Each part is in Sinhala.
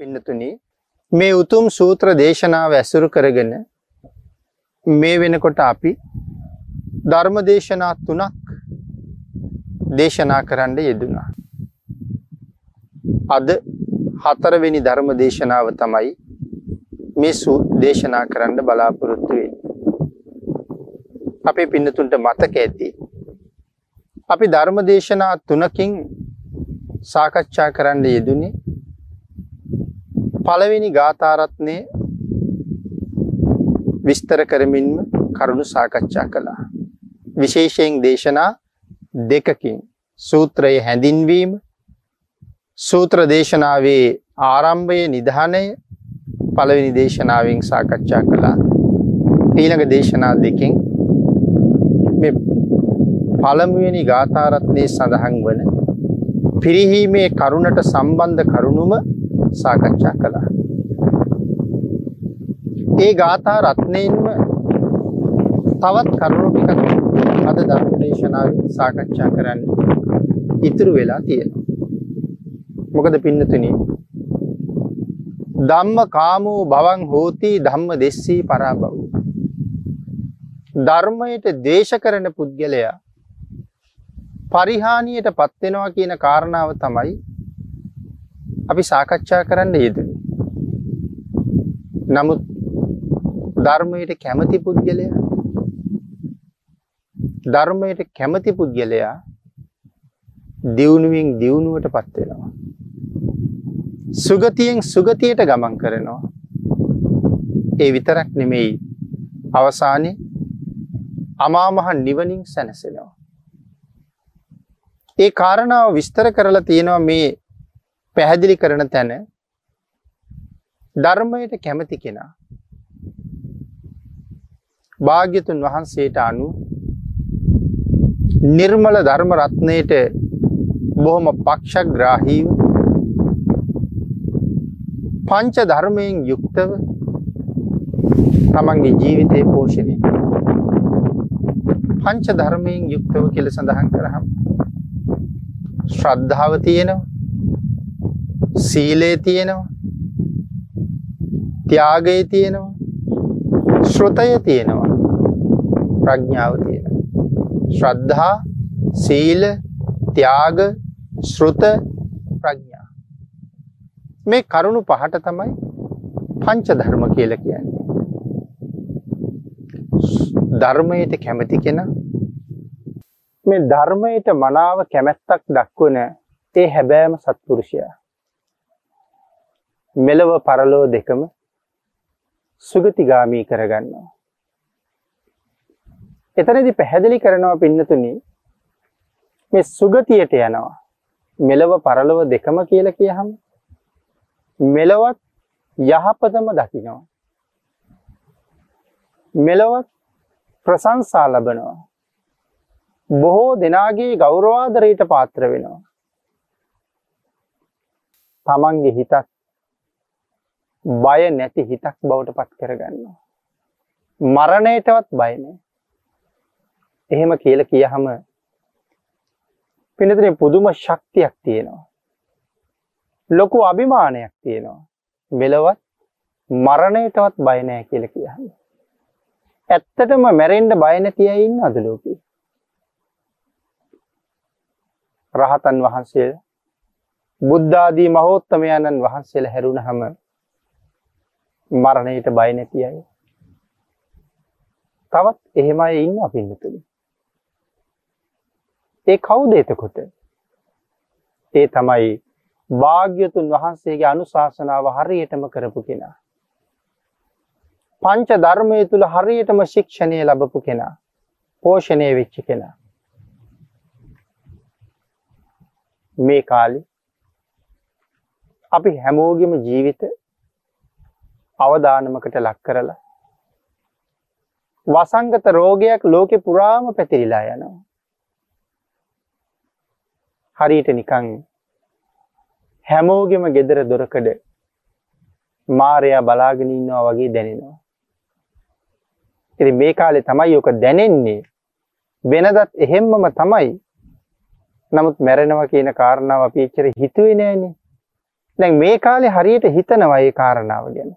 පින්නතුනි මේ උතුම් සූත්‍ර දේශනාව ඇසුරු කරගෙන මේ වෙනකොට අපි ධර්ම දේශනා තුනක් දේශනා කරන්න යෙදුනා. අද හතරවෙනි ධර්ම දේශනාව තමයි මේ දේශනා කරන්න බලාපොරොත්තු වෙන්නේ. අපේ පින්නතුන්ට මතක ඇති. අපි ධර්ම දේශනා තුනකින් සාකච්ඡා කරන්න යෙදුනේ පළවෙනි ගාථාරත්නය විස්තර කරමින්ම කරුණු සාකච්ඡා කළා. විශේෂයෙන් දේශනා දෙකකින් සූත්‍රය හැඳින්වීම සූත්‍ර දේශනාවේ ආරම්භය නිධානය පළවෙනි දේශනාවෙන් සාකච්ඡා කළා. ඊළඟ දේශනා දෙකින් මේ පළමුවෙනි ගාථාරත්නයේ සඳහන් වන පිරිහීමේ කරුණට සම්බන්ධ කරුණුම සාකච්ඡා කළා. ඒ ගාථා රත්නයෙන්ම තවත් කරුණු ටිකක් අද ධර්ම දේශනාවෙන් සාකච්ඡා කරන්න ඉතුරු වෙලා තියෙනවා. මොකද පින්නතුනි ධම්ම කාමෝ භවං හෝති ධම්ම දෙස්සී පරාභව. ධර්මයට දේශ කරන පුද්ගලයා පරිහානියට පත් වෙනවා කියන කාරණාව තමයි අපි සාකච්ඡා කරන්න යෙදුනේ. නමුත් ධර්මයට කැමති පුද්ගලයා ධර්මයට කැමති පුද්ගලයා දියුණුවෙන් දියුණුවට පත් වෙනවා. සුගතියෙන් සුගතියට ගමන් කරනවා. ඒ විතරක් නෙමෙයි අවසානයේ අමා මහ නිවනින් සැනසෙනවා. ඒ කාරණාව විස්තර කරලා තියෙනවා මේ පැහැදිලි කරන තැන ධර්මයට කැමති කෙනා භාග්‍යතුන් වහන්සේට අනු නිර්මල ධර්ම රත්නයට බොහොම පක්ෂග්‍රාහීව පංච ධර්මයෙන් යුක්තව තමන්ගේ ජීවිතය පෝෂණය පංච ධර්මයෙන් යුක්තව කියල සඳහන් කරහම් ශ්‍රද්ධාව තියෙනවා. සීලේ තියෙනවා ත්‍යාගය තියෙනවා ශ්‍රොතය තියෙනවා ප්‍රඥාව තියෙනවා. ශ්‍රද්ධා සීල ත්‍යාග ශ්‍රුත ප්‍රඥා. මේ කරුණු පහට තමයි පංච ධර්ම කියල කියන්නේ. ධර්මයට කැමති කෙන මේ ධර්මයට මනාව කැමැත්තක් දක්වන ඒ හැබෑම සත්පුරුෂයා. මෙලව පරලෝ දෙකම සුගතිගාමී කරගන්නවා. එතනදි පැහැදිලි කරනවා පින්නතුනි මේ සුගතියට යනවා. මෙලව පරලොව දෙකම කියල කියහම මෙලවත් යහපතම දකිනවා. මෙලවත් ප්‍රසංසා ලබනවා. බොහෝ දෙනාගේ ගෞරවාදරයට පාත්‍ර වෙනවා. තමන්ගේ හිතත් බය නැති හිතක් බවට පත් කරගන්නවා. මරණයටවත් බයනෑ. එහෙම කියල කියහම පිනතන පුදුම ශක්තියක් තියෙනවා. ලොකු අභිමානයක් තියෙනවා. මෙලවත් මරණයටවත් බයනෑ කියල කියහම. ඇත්තටම මැරෙන්ඩ බයනැතිය ඉන්න අදලෝකී. රහතන් වහන්සේ බුද්ධාදී මහෝත්තමයණන් වහන්සේල හැරුණ හම මරණයට බය නැති අය. තවත් එහෙම අය ඉන්න අපින්නතුළි. ඒ කවුද එතකොට? ඒ තමයි භාග්‍යතුන් වහන්සේගේ අනුශාසනාව හරියටම කරපු කෙනා. පංච ධර්මය තුළ හරියටම ශික්ෂණය ලබපු කෙනා. පෝෂණය වෙච්ච කෙනා. මේ කාලි අපි හැමෝගෙම ජීවිත අවධානමකට ලක් කරලා වසංගත රෝගයක් ලෝකෙ පුරාම පැතිරිලා යනවා. හරියට නිකං හැමෝගෙම ගෙදර දොරකඩ මාරයා බලාගෙන ඉන්නවා වගේ දැනෙනවා. ඉතින් මේ කාලේ තමයි ඔක දැනෙන්නේ. වෙනදත් එහෙම්මම තමයි. නමුත් මැරෙනවා කියන කාරණාව අපි එච්චර හිතුවේ නෑනේ. දැන් මේ කාලේ හරියට හිතනවා ඒ කාරණාව ගැන.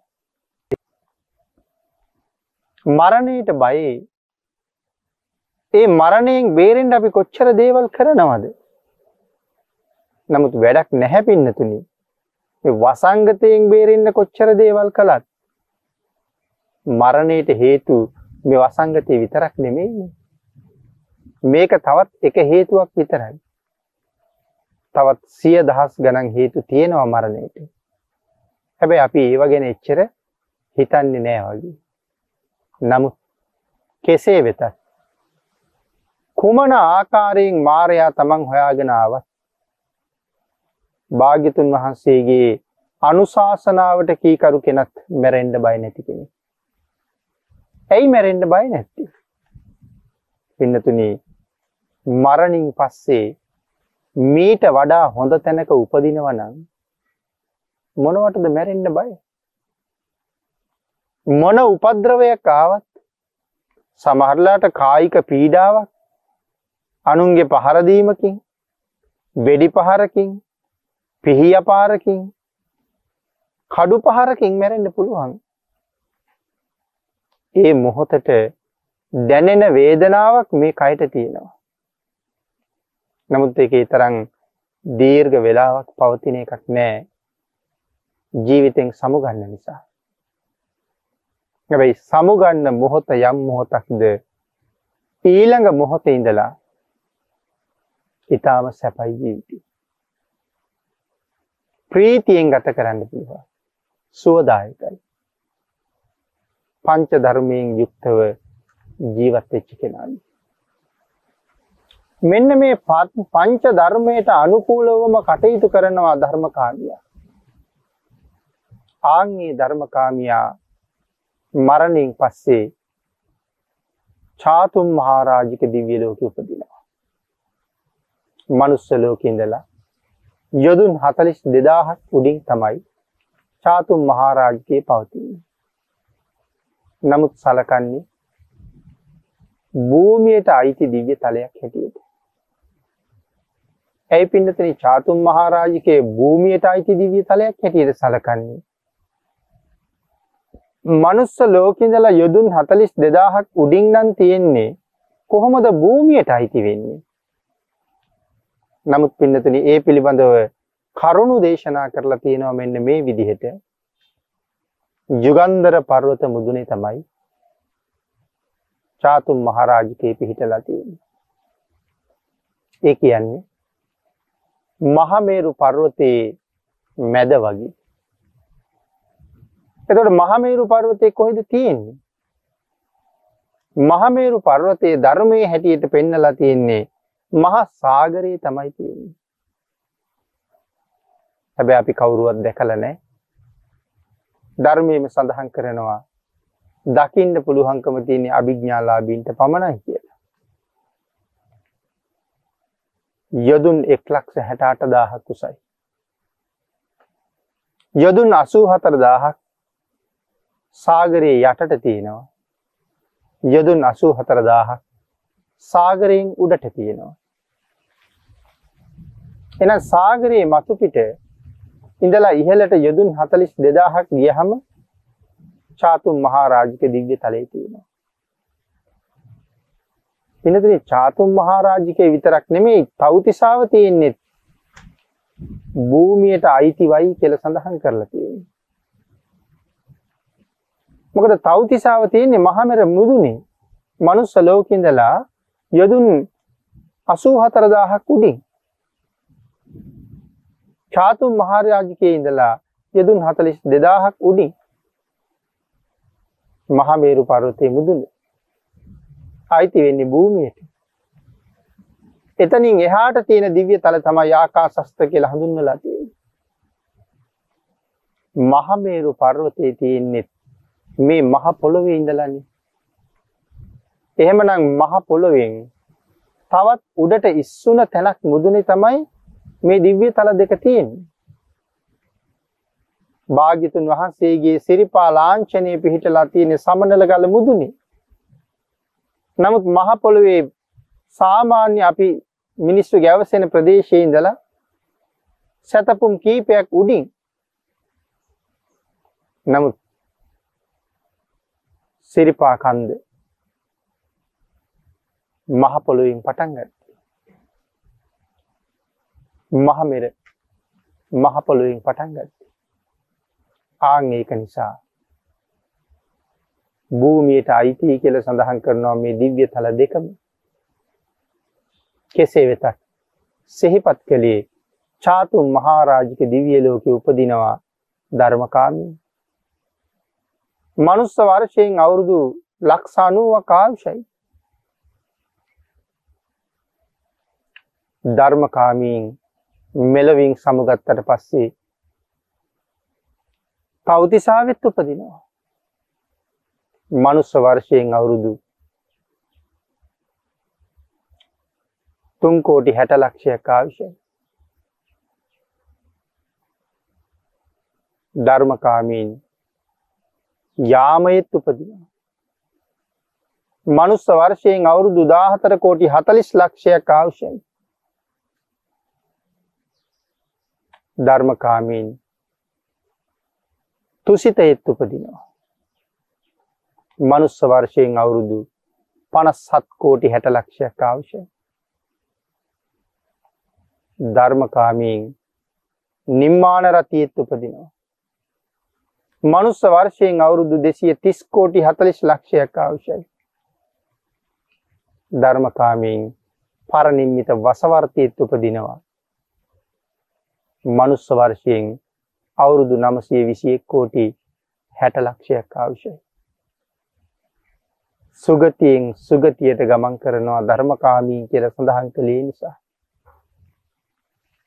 මරණයට බයයි. ඒ මරණයෙන් බේරෙන්න අපි කොච්චර දේවල් කරනවද? නමුත් වැඩක් නැහැ පින්නතුනි. මේ වසංගතයෙන් බේරෙන්න කොච්චර දේවල් කළත් මරණයට හේතු මේ වසංගතය විතරක් නෙමෙයි. මේක තවත් එක හේතුවක් විතරයි. තවත් සිය දහස් ගණන් හේතු තියෙනවා මරණයට. හැබැයි අපි ඒව ගැන එච්චර හිතන්නේ නෑ වගේ. නමුත් කෙසේ වෙතත් කුමන ආකාරයෙන් මාරයා තමන් හොයාගෙන ආවත් භාග්‍යතුන් වහන්සේගේ අනුශාසනාවට කීකරු කෙනත් මැරෙන්න බය නැති කෙනෙක්. ඇයි මැරෙන්න බය නැත්තේ? පින්නතුනි මරණින් පස්සේ මීට වඩා හොඳ තැනක උපදිනවා නම් මොනවටද මැරෙන්න බය? මොන උපද්‍රවයක් ආවත් සමහරලාට කායික පීඩාවක් අනුන්ගේ පහර දීමකින් වෙඩි පහරකින් පිහිය පාරකින් කඩු පහරකින් මැරෙන්න පුළුවන්. ඒ මොහොතට දැනෙන වේදනාවක් මේ කයට තියෙනවා. නමුත් ඒකේ තරම් දීර්ඝ වෙලාවක් පවතින එකක් නෑ ජීවිතෙන් සමුගන්න නිසා. හැබැයි සමුගන්න මොහොත යම් මොහොතක්ද ඊළඟ මොහොතේ ඉඳලා ඊටාම සැපයි ජීවිතේ. ප්‍රීතියෙන් ගත කරන්න පුළුවන්. සුවදායකයි. පංච ධර්මයෙන් යුක්තව ජීවත් වෙච්ච කෙනායි. මෙන්න මේ පංච ධර්මයට අනුකූලවම කටයුතු කරනවා ධර්මකාමියා. ආන්ගේ ධර්මකාමියා මරණයෙන් පස්සේ චාතුම් මහරජික දිව්‍ය ලෝකෙ උපදිනවා. මනුස්ස ලෝකෙ ඉඳලා යොදුන් 42000ක් උඩින් තමයි චාතුම් මහරජකේ පවතින්නේ. නමුත් සලකන්නේ භූමියට අයිති දිව්‍ය තලයක් හැටියට. ඇයි පින්නතනි චාතුම් මහරජකේ භූමියට අයිති දිව්‍ය තලයක් හැටියට සලකන්නේ? මනුස්ස ලෝකෙඳලා යොදුන් 42000ක් උඩින් නම් තියෙන්නේ කොහොමද භූමියට අයිති වෙන්නේ? නමුත් පින්නතනි ඒ පිළිබඳව කරුණු දේශනා කරලා තියෙනවා මෙන්න මේ විදිහට. යුගන්ධර පර්වත මුදුනේ තමයි චාතුම් මහරජකේ පිහිටලා තියෙන්නේ. ඒ කියන්නේ මහමේරු පර්වතයේ මැද වගේ. එතකොට මහමේරු පර්වතයේ කොහෙද තියෙන්නේ? මහමේරු පර්වතයේ ධර්මයේ හැටියට පෙන්නලා තියෙන්නේ මහා සාගරයේ තමයි තියෙන්නේ. හැබැයි අපි කවුරුවත් දැකලා නැහැ. ධර්මයේම සඳහන් කරනවා දකින්න පුළුවන්කම තියෙන අභිඥාලාභීන්ට පමණයි කියලා. යොදුන් එක් ලක්ෂ හැට අට දාහක් උසයි. යොදුන් අසූ හතර දාහක් සාගරයේ යටට තියෙනවා. යොදුන් අසූ හතර දාහක් සාගරයෙන් උඩට තියෙනවා. එන සාගරයේ මතුපිට ඉඳලා ඉහළට යොදුන් හතලිස් දෙදාහක් ගියහම චාතුම් මහාරාජික දිව්‍ය තලයේ තියෙනවා. පිනතුනේ චාතුම් මහරජිකේ විතරක් නෙමෙයි තව්තිසාව තියෙන්නේ භූමියට අයිතිවයි කියලා සඳහන් කරලා තියෙනවා. මොකද තව්තිසාව තියෙන්නේ මහමෙර මුදුනේ. මනුස්ස ලෝකේ ඉඳලා යදුන් 84000ක් උඩින්. චාතුම් මහරජිකේ ඉඳලා යදුන් 42000ක් උඩින්. මහමේරු පර්වතයේ මුදුනේ. අයිති වෙන්නේ භූමියට. එතනින් එහාට තියෙන දිව්‍ය තල තමයි ආකාශස්ත කියලා හඳුන්වලා තියෙන්නේ. මහමේරු පර්වතයේ තියෙන්නේ මේ මහ පොළොවේ ඉඳලානේ. එහෙමනම් මහ පොළොවෙන් තවත් උඩට ඉස්සුන තැනක් මුදුනේ තමයි මේ දිව්‍ය තල දෙක තියෙන්නේ. භාග්‍යතුන් වහන්සේගේ සිරිපා ලාංඡනයේ පිහිටලා තියෙන සමනල ගල මුදුනේ. නමුත් මහ පොළොවේ සාමාන්‍ය අපි මිනිස්සු ගැවසෙන ප්‍රදේශයේ ඉඳලා සතපුම් කීපයක් උඩින් නමුත් සිරිපා කන්ද මහ පොළොවෙන් පටන් ගත්තේ. මහ මෙර මහ පොළොවෙන් පටන් ගත්තේ. ආන් ඒක නිසා භූමියට අයිති කියලා සඳහන් කරනවා මේ දිව්‍ය තල දෙකම. කෙසේ වෙතත් සිහිපත් කළේ චාතුම් මහරජික දිව්‍ය ලෝකේ උපදිනවා ධර්මකාමී. මනුස්ස වර්ෂයෙන් අවුරුදු ලක්ෂ 90ක ආයුෂයි. ධර්මකාමීන් මෙලවින් සමුගත්තට පස්සේ පෞතිසාවෙත් උපදිනවා. මනුස්ස වර්ෂයෙන් අවුරුදු තුන් කෝටි හැට ලක්ෂයක් ආවිෂය. ධර්මකාමීන් යාමයෙත් උපදිනවා. මනුස්ස වර්ෂයෙන් අවුරුදු දාහතර කෝටි හතලිස් ලක්ෂයක් ආවශ්‍යයි. ධර්මකාමීන් තුසිතයෙත් උපදිනවා. මනුස්ස වර්ෂයෙන් අවුරුදු පනස් සත් කෝටි හැට ලක්ෂයක් අවශ්‍යයි. ධර්මකාමීන් නිම්මාන රතියෙත් උපදිනවා. මනුස්ස වර්ෂයෙන් අවුරුදු දෙසිය තිස් කෝටි හතලිස් ලක්ෂයක් අවශ්‍යයි. ධර්මකාමීන් පරනිම්මිත වසවර්තයත් උපදිනවා. මනුස්ස වර්ෂයෙන් අවුරුදු නමසය විසියෙක් කෝටි හැට ලක්ෂයක් අවශ්‍යයි. සුගතියෙන් සුගතියට ගමන් කරනවා ධර්මකාමී කියල සඳහන් කළේ නිසා.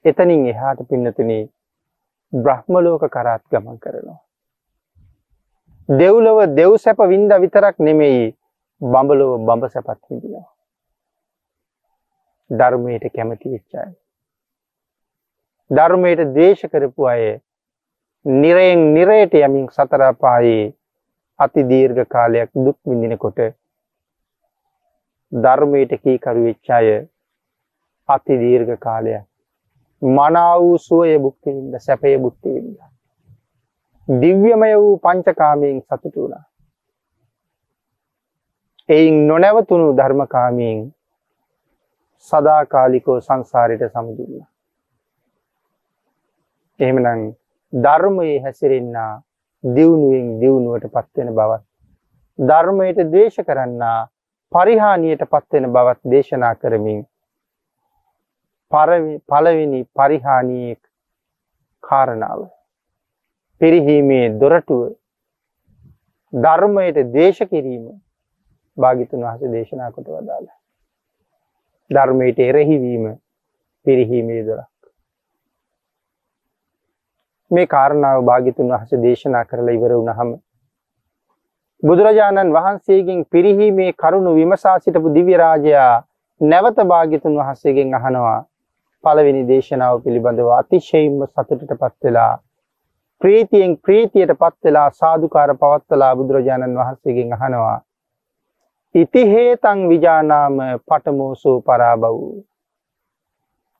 එතනින් එහාට පින්නතුනේ බ්‍රහ්මලෝක කරාත් ගමන් කරනවා. දෙව්ලොව දෙව් සැප වින්ද විතරක් නෙමෙයි බඹලොව බඹ සැපත් විඳිනවා. ධර්මයට කැමති වෙච්ච අය. ධර්මයට ද්වේෂ කරපු අය නිරයෙන් නිරයට යමින් සතර අපායේ අති දීර්ඝ කාලයක් දුක් විඳිනකොට ධර්මයට කීකරු වෙච්ච අය අති දීර්ඝ කාලයක් මනා වූ සුවය භුක්ති විඳ සැපය භුක්ති විඳ දිව්‍යමය වූ පංචකාමයෙන් සතුටු වුණා. එයින් නොනැවතුණු ධර්මකාමයෙන් සදාකාලිකෝ සංසාරයට සමුදුන්නා. එහෙමනම් ධර්මයේ හැසිරෙන්නා දියුණුවෙන් දියුණුවට පත්වෙන බවත් ධර්මයට දේශ කරන්නා පරිහානියට පත්වෙන බවත් දේශනා කරමින් පළවෙනි පරිහානියේ කාරණාව පිරිහීමේ දොරටුව ධර්මයට දේශ කිරීම භාගිතුන් වහස දේශනා කොට වදාළ. ධර්මයට එරෙහිවීම පිරිහීමේ දොරක්. මේ කාරණාව භාගිතුන් වහස දේශනා කරලා ඉවර වුණහම බුදුරජාණන් වහන්සේගෙන් පිරිහීමේ කරුණු විමසා සිටපු දිව්‍ය රාජයා නැවත භාග්‍යතුන් වහන්සේගෙන් අහනවා පළවෙනි දේශනාව පිළිබඳව අතිශයින්ම සතුටටපත් වෙලා ප්‍රීතියෙන් ප්‍රීතියට පත් වෙලා සාදුකාර පවත්වලා බුදුරජාණන් වහන්සේගෙන් අහනවා. ඉතිහේතං විජානාම පටමෝසෝ පරාබව්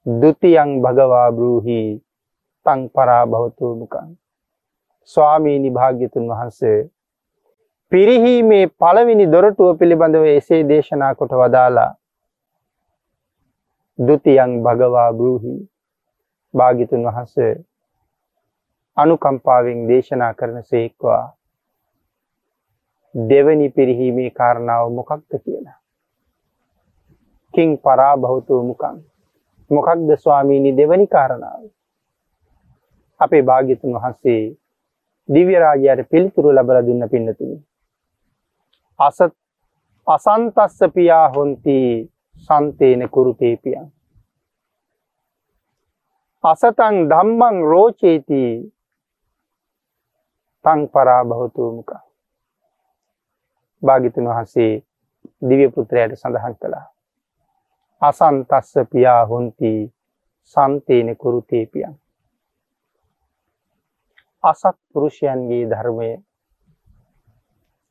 ဒ ුතියං භගවා බ්‍රූහි තං පරාභවතු මුකං ස්වාමීනි භාග්‍යතුන් වහන්සේ පිරිහීමේ පළවෙනි දොරටුව පිළිබඳව එසේ දේශනා කොට වදාලා ဒ ුතියං භගවා බ්‍රූහි. භාග්‍යතුන් වහන්සේ අනුකම්පාවෙන් දේශනා කරන සේක්වා දෙවනි පිරිහීමේ කාරණාව මොකක්ද කියලා. කිං පරා භෞතු මුකන් මොකක්ද ස්වාමීණි දෙවනි කාරණාව. අපේ භාග්‍යතුන් වහන්සේ දිව්‍ය රාජයාට පිළිතුරු ලබලා දුන්න පින්නතුනි. අසත් අසන්තස්ස පියා හොන්ති සන්තේන කුරුතේපියන්. අසතං ධම්මං රෝචේති තං පරාභවතුමුක. භාගිතුන් වහන්සේ දිව්‍ය පුත්‍රයාට සඳහන් කළා. අසන්තස්ස පියා හොන්ති සන්තේන කුරුතේපියන් අසත් පුරුෂයන්ගේ ධර්මය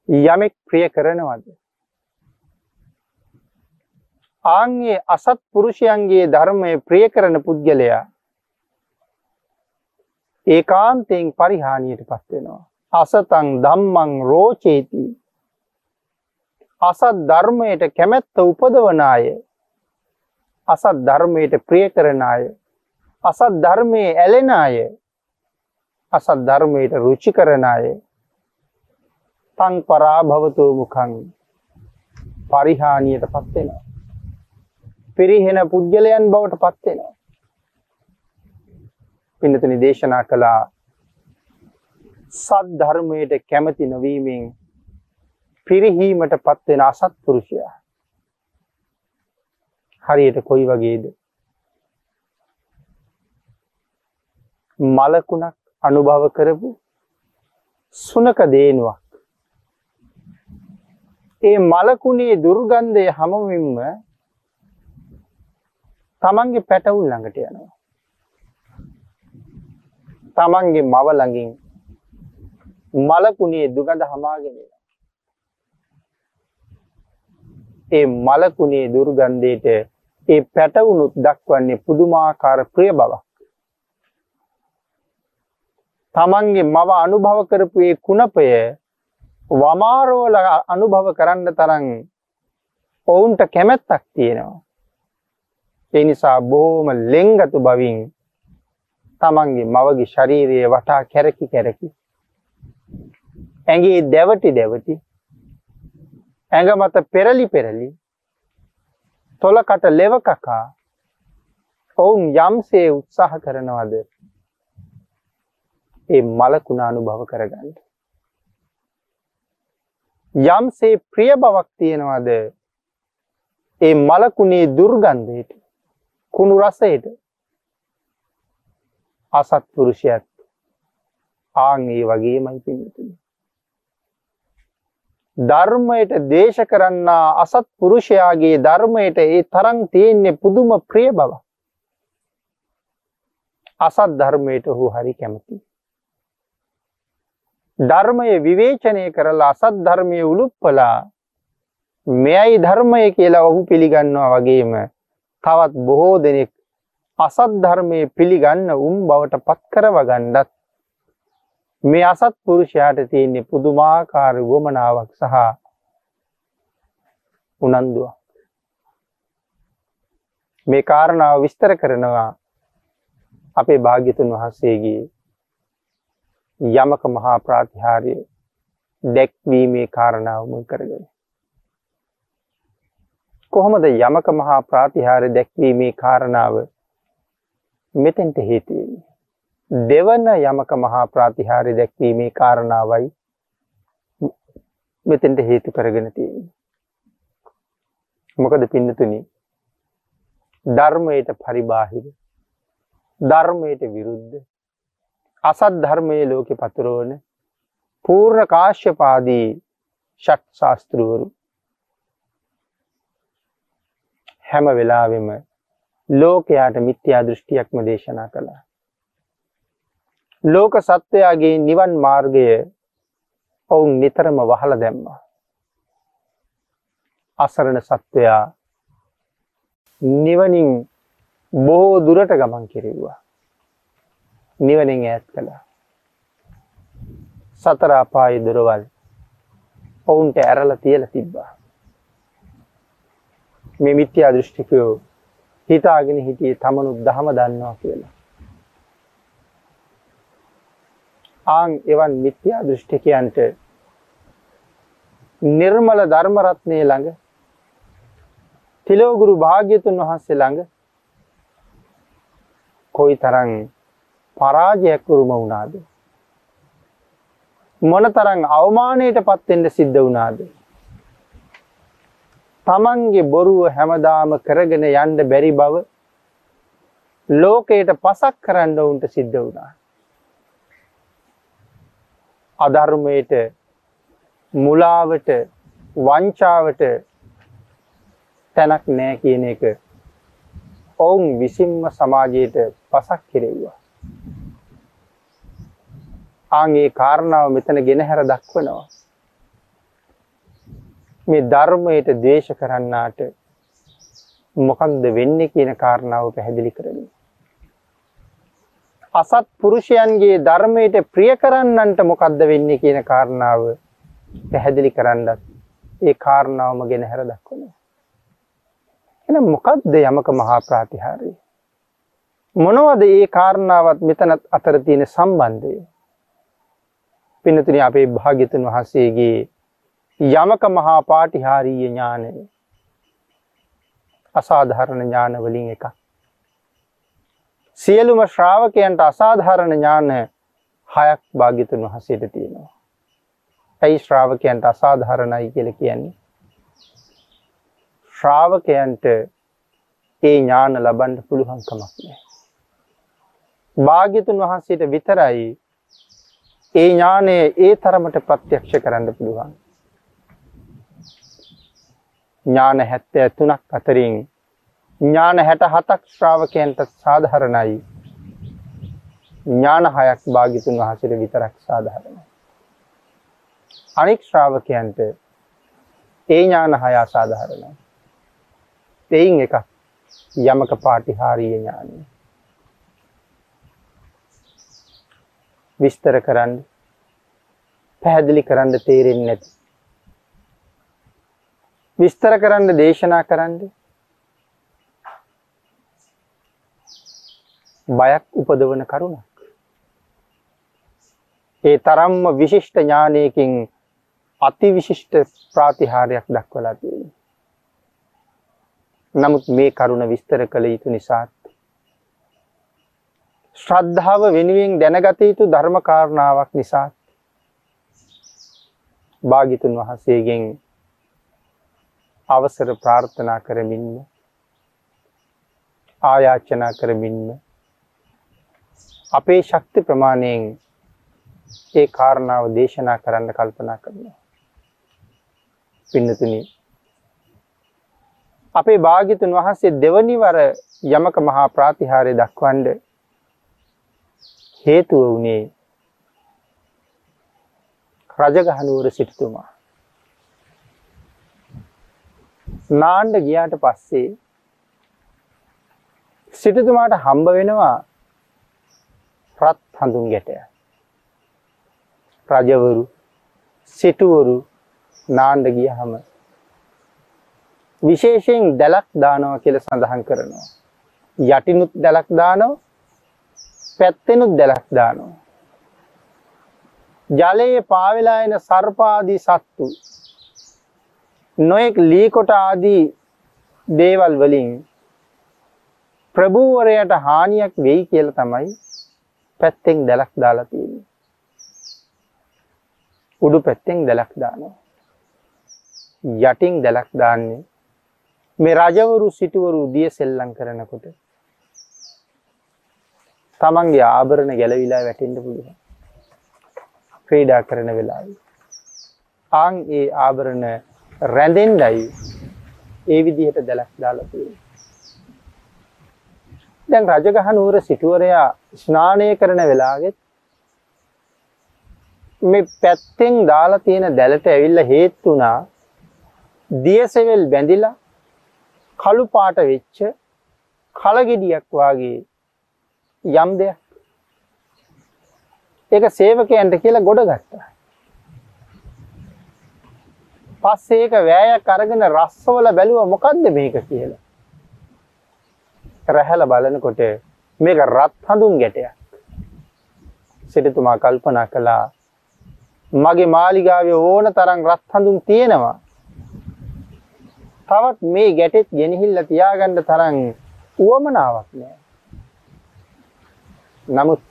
යමෙක් ප්‍රිය කරනවද? ආන්ගේ අසත් පුරුෂයන්ගේ ධර්මය ප්‍රිය කරන පුද්ගලයා ඒකාන්තයෙන් පරිහානියට පත් වෙනවා. අසතං ධම්මං රෝචේති. අසත් ධර්මයට කැමැත්ත උපදවන අය අසත් ධර්මයට ප්‍රිය කරන අය අසත් ධර්මයේ ඇලෙන අය අසත් ධර්මයට රුචි කරන අය තං පරාභවතු මුඛං පරිහානියට පත් වෙනවා. පිරිහෙන පුද්ගලයන් බවට පත් වෙනවා. පින්නතුනි දේශනා කළා. සත් ධර්මයට කැමති නොවීමෙන් පිරිහීමට පත්වෙන අසත්පුරුෂයා හරියට කොයි වගේද? මලකුණක් අනුභව කරපු සුනක දේනුවක්. ඒ මලකුණේ දුර්ගන්ධය හමමින්ම තමන්ගේ පැටවුල් ළඟට යනවා. තමන්ගේ මව ළඟින් මලකුණේ දුගඳ හමාගෙන ඒ මලකුණේ දුර්ගන්ධයට ඒ පැටවුණුත් දක්වන්නේ පුදුමාකාර ප්‍රිය බවක්. තමන්ගේ මව අනුභව කරපු ඒ කුණපය වමාරෝල අනුභව කරන්න තරම් ඔවුන්ට කැමැත්තක් තියෙනවා. ඒ නිසා බොහෝම ලෙංගතු බවින් තමන්ගේ මවගේ ශරීරයේ වටා කැරකි කැරකි. ඇගේ දැවටි දැවටි ඇඟ මත පෙරලි පෙරලි තොලකට ලෙව කකා ඔවුන් යම්සේ උත්සාහ කරනවද ඒ මලකුණ අනුභව කරගන්න. යම්සේ ප්‍රිය බවක් තියෙනවද ඒ මලකුණේ දුර්ගන්ධයට කුණු රසයට අසත්පුරුෂයත් ආං ඒ වගේමයි පින්නතුනි. ධර්මයට දේශ කරන්නා අසත් පුරුෂයාගේ ධර්මයට ඒ තරම් තියෙන්නේ පුදුම ප්‍රිය බව. අසත් ධර්මයට ඔහු හරි කැමති. ධර්මය විවේචනය කරලා අසත් ධර්මය උළුප්පලා මෙයයි ධර්මය කියලා ඔහු පිළිගන්නවා වගේම තවත් බොහෝ දෙනෙක් අසත් ධර්මය පිළිගන්න උන් බවට පත් කරව ගණ්ඩත් මේ අසත් පුරුෂයාට තියෙන්නේ පුදුමාකාර වුවමනාවක් සහ උනන්දුවක්. මේ කාරණාව විස්තර කරනවා අපේ භාග්‍යතුන් වහන්සේගේ යමක මහා ප්‍රාතිහාර්ය දැක්වීමේ කාරණාව මුල් කරගෙන. කොහොමද යමක මහා ප්‍රාතිහාර්ය දැක්වීමේ කාරණාව මෙතෙන්ට හේතු වෙන්නේ? දෙවන යමක මහා ප්‍රාතිහාර්ය දැක්වීමේ කාරණාවයි මෙතෙන්ට හේතු කරගෙන තියෙන්නේ. මොකද පින්නතුනි ධර්මයට පරිබාහිර ධර්මයට විරුද්ධ අසත් ධර්මයේ ලෝකෙ පතුරවන පූර්ණ කාශ්‍යපාදී ෂට් ශාස්තෘවරු හැම වෙලාවෙම ලෝකයාට මිත්‍යා දෘෂ්ටියක්ම දේශනා කළා. ලෝක සත්වයාගේ නිවන් මාර්ගය ඔවුන් නිතරම වහල දැම්මා. අසරණ සත්වයා නිවනින් බොහෝ දුරට ගමන් කෙරෙව්වා. නිවනින් ඈත් කළා. සතර අපායේ දොරවල් ඔවුන්ට ඇරලා තියලා තිබ්බා. මේ මිත්‍යා දෘෂ්ටිකයෝ හිතාගෙන හිටියේ තමනුත් දහම දන්නවා කියලා. ආං එවන් මිත්‍යා දෘෂ්ටිකයන්ට නිර්මල ධර්මරත්නය ළඟ තිලෝගුරු භාග්‍යතුන් වහන්සේ ළඟ කොයි තරං පරාජයක් උරුම වුණාද මොන තරං අවමානයට පත්වෙන්ට සිද්ධ වුණාද තමන්ගේ බොරුව හැමදාම කරගෙන යන්ඩ බැරි බව ලෝකයට පසක් කරන්න උන්ට සිද්ධ වුණා අධර්මයට මුලාවට වංචාවට තැනක් නෑ කියන එක ඔවුන් විසින්ම සමාජයට පසක් කෙරෙව්වා. ආගේ කාරණාව මෙතන ගෙනහැර දක්වනවා. මේ ධර්මයට දේශ කරන්නාට මොකක්ද වෙන්නේ කියන කාරණාව පැහැදිලි කරගෙන. අසත් පුරුෂයන්ගේ ධර්මයට ප්‍රිය කරන්නන්ට මොකක්ද වෙන්නේ කියන කාරණාව පැහැදිලි කරන්නත් ඒ කාරණාවම ගෙන හැර දක්වනවා. එන මොකක්ද යමක මහා ප්‍රාතිහාරය. මොනවද ඒ කාරණාවත් මෙතනත් අතර තියෙන සම්බන්ධය. පිනතුන අපේ භාගිතන් වහන්සේගේ යමක මහා පාටිහාරීය ඥානය අසාධහරණ ඥානවලින් එකක්. සියලුම ශ්‍රාවකයන්ට අසාධාරණ ඥාන හයක් භාගිතුන් වහසේට තියෙනවා. ඇයි ශ්‍රාවකයන්ට අසාධාරණයි කියල කියන්නේ. ශ්‍රාවකයන්ට ඒ ඥාන ලබන්ඩ පුළුවන්කමක් නෑ. භාග්‍යතුන් වහන්සේට විතරයි ඒ ඥානය ඒ තරමට ප්‍රත්‍යක්ෂ කරන්න පුළුවන්. ඥාන හැත්තෑ තුනක් අතරින් ඥාන හැට හතක් ශ්‍රාවකයන්ට සාධහරණයි ඥාන හයක් භාගිතුන් වහසට විතරක් සාධහරණ. අනික් ශ්‍රාවකයන්ට ඒ ඥාන හයා සාධහරණයි. එයින් එක යමක පාටිහාරීය ඥානය. විස්තර කරන්න පැහැදිලි කරන්න තේරෙන්නේ නැති. විස්තර කරන්න දේශනා කරන්න බයක් උපදවන කරුණක්. ඒ තරම්ම විශිෂ්ට ඥානයකින් අති විශිෂ්ට ප්‍රාතිහාරයක් දක්වලා තියෙන. නමුත් මේ කරුණ විස්තර කළ යුතු නිසාත්. ශ්‍රද්ධාව වෙනුවෙන් දැනගත යුතු ධර්මකාරණාවක් නිසාත්. භාගිතුන් වහන්සේගෙන් අවසර ප්‍රාර්ථනා කරමින්ම ආයාචනා කරමින්ම අපේ ශක්ති ප්‍රමාණයෙන් ඒ කාරණාව දේශනා කරන්න කල්පනා කරනවා. පින්නතුනි අපේ භාගිතුන් වහන්සේ දෙවනිවර යමක මහා ප්‍රාතිහාරය දක්වන්ඩ හේතුව වනේ රජගහනුවර සිටතුමා. නාණ්ඩ ගියාට පස්සේ සිටතුමාට හම්බ වෙනවා රත් හඳුන් ගැටය. රජවරු සිටුවරු නාණ්ඩ ගියහම විශේෂයෙන් දැලක් දානවා කියල සඳහන් කරනවා. යටිනුත් දැලක් දානෝ පැත්තෙනුත් දැලක් දානවා. ජලයේ පාවෙලා එන සර්පාදී සත්තු නොයෙක් ලීකොට ආදී දේවල් වලින් ප්‍රභූවරයට හානියක් වෙයි කියල තමයි පැත්තෙන් දැලක් දාලා තියෙන්නේ. උඩු පැත්තෙන් දැලක් දානවා. යටින් දැලක් දාන්නේ මේ රජවරු සිටුවරු දිය සෙල්ලම් කරනකොට තමන්ගේ ආභරණ ගැලවිලා වැටෙන්න පුළුවන්. ක්‍රීඩා කරන වෙලාවේ. ආන් ඒ ආභරණ රැඳෙන්ඩයි ඒ විදිහට දැලක් දාලා තියෙන්නේ. දැන් රජගහ නුවර සිටුවරයා ස්නානය කරන වෙලාගෙත් මේ පැත්තෙන් දාලා තියෙන දැලට ඇවිල්ල හේත්තුනා දියසෙවල් බැඳිලා කළු පාට වෙච්ච කලගෙඩියක් වගේ යම් දෙයක් ඒක සේවකයන්ට කියලා ගොඩ ගත්තා. පස්සේ ඒක වෑයක් අරගෙන රස්සවල බැලුව මොකක්ද මේක කියලා. රැහැල බලනකොට මේක රත් හඳුන් ගැටයක්. සිටතුමා කල්පනා කළා මගේ මාලිගාවේ ඕන තරම් රත් හඳුන් තියෙනවා. තවත් මේ ගැටෙත් ගෙනහිල්ල තියාගන්න තරම් උවමනාවක් නෑ. නමුත්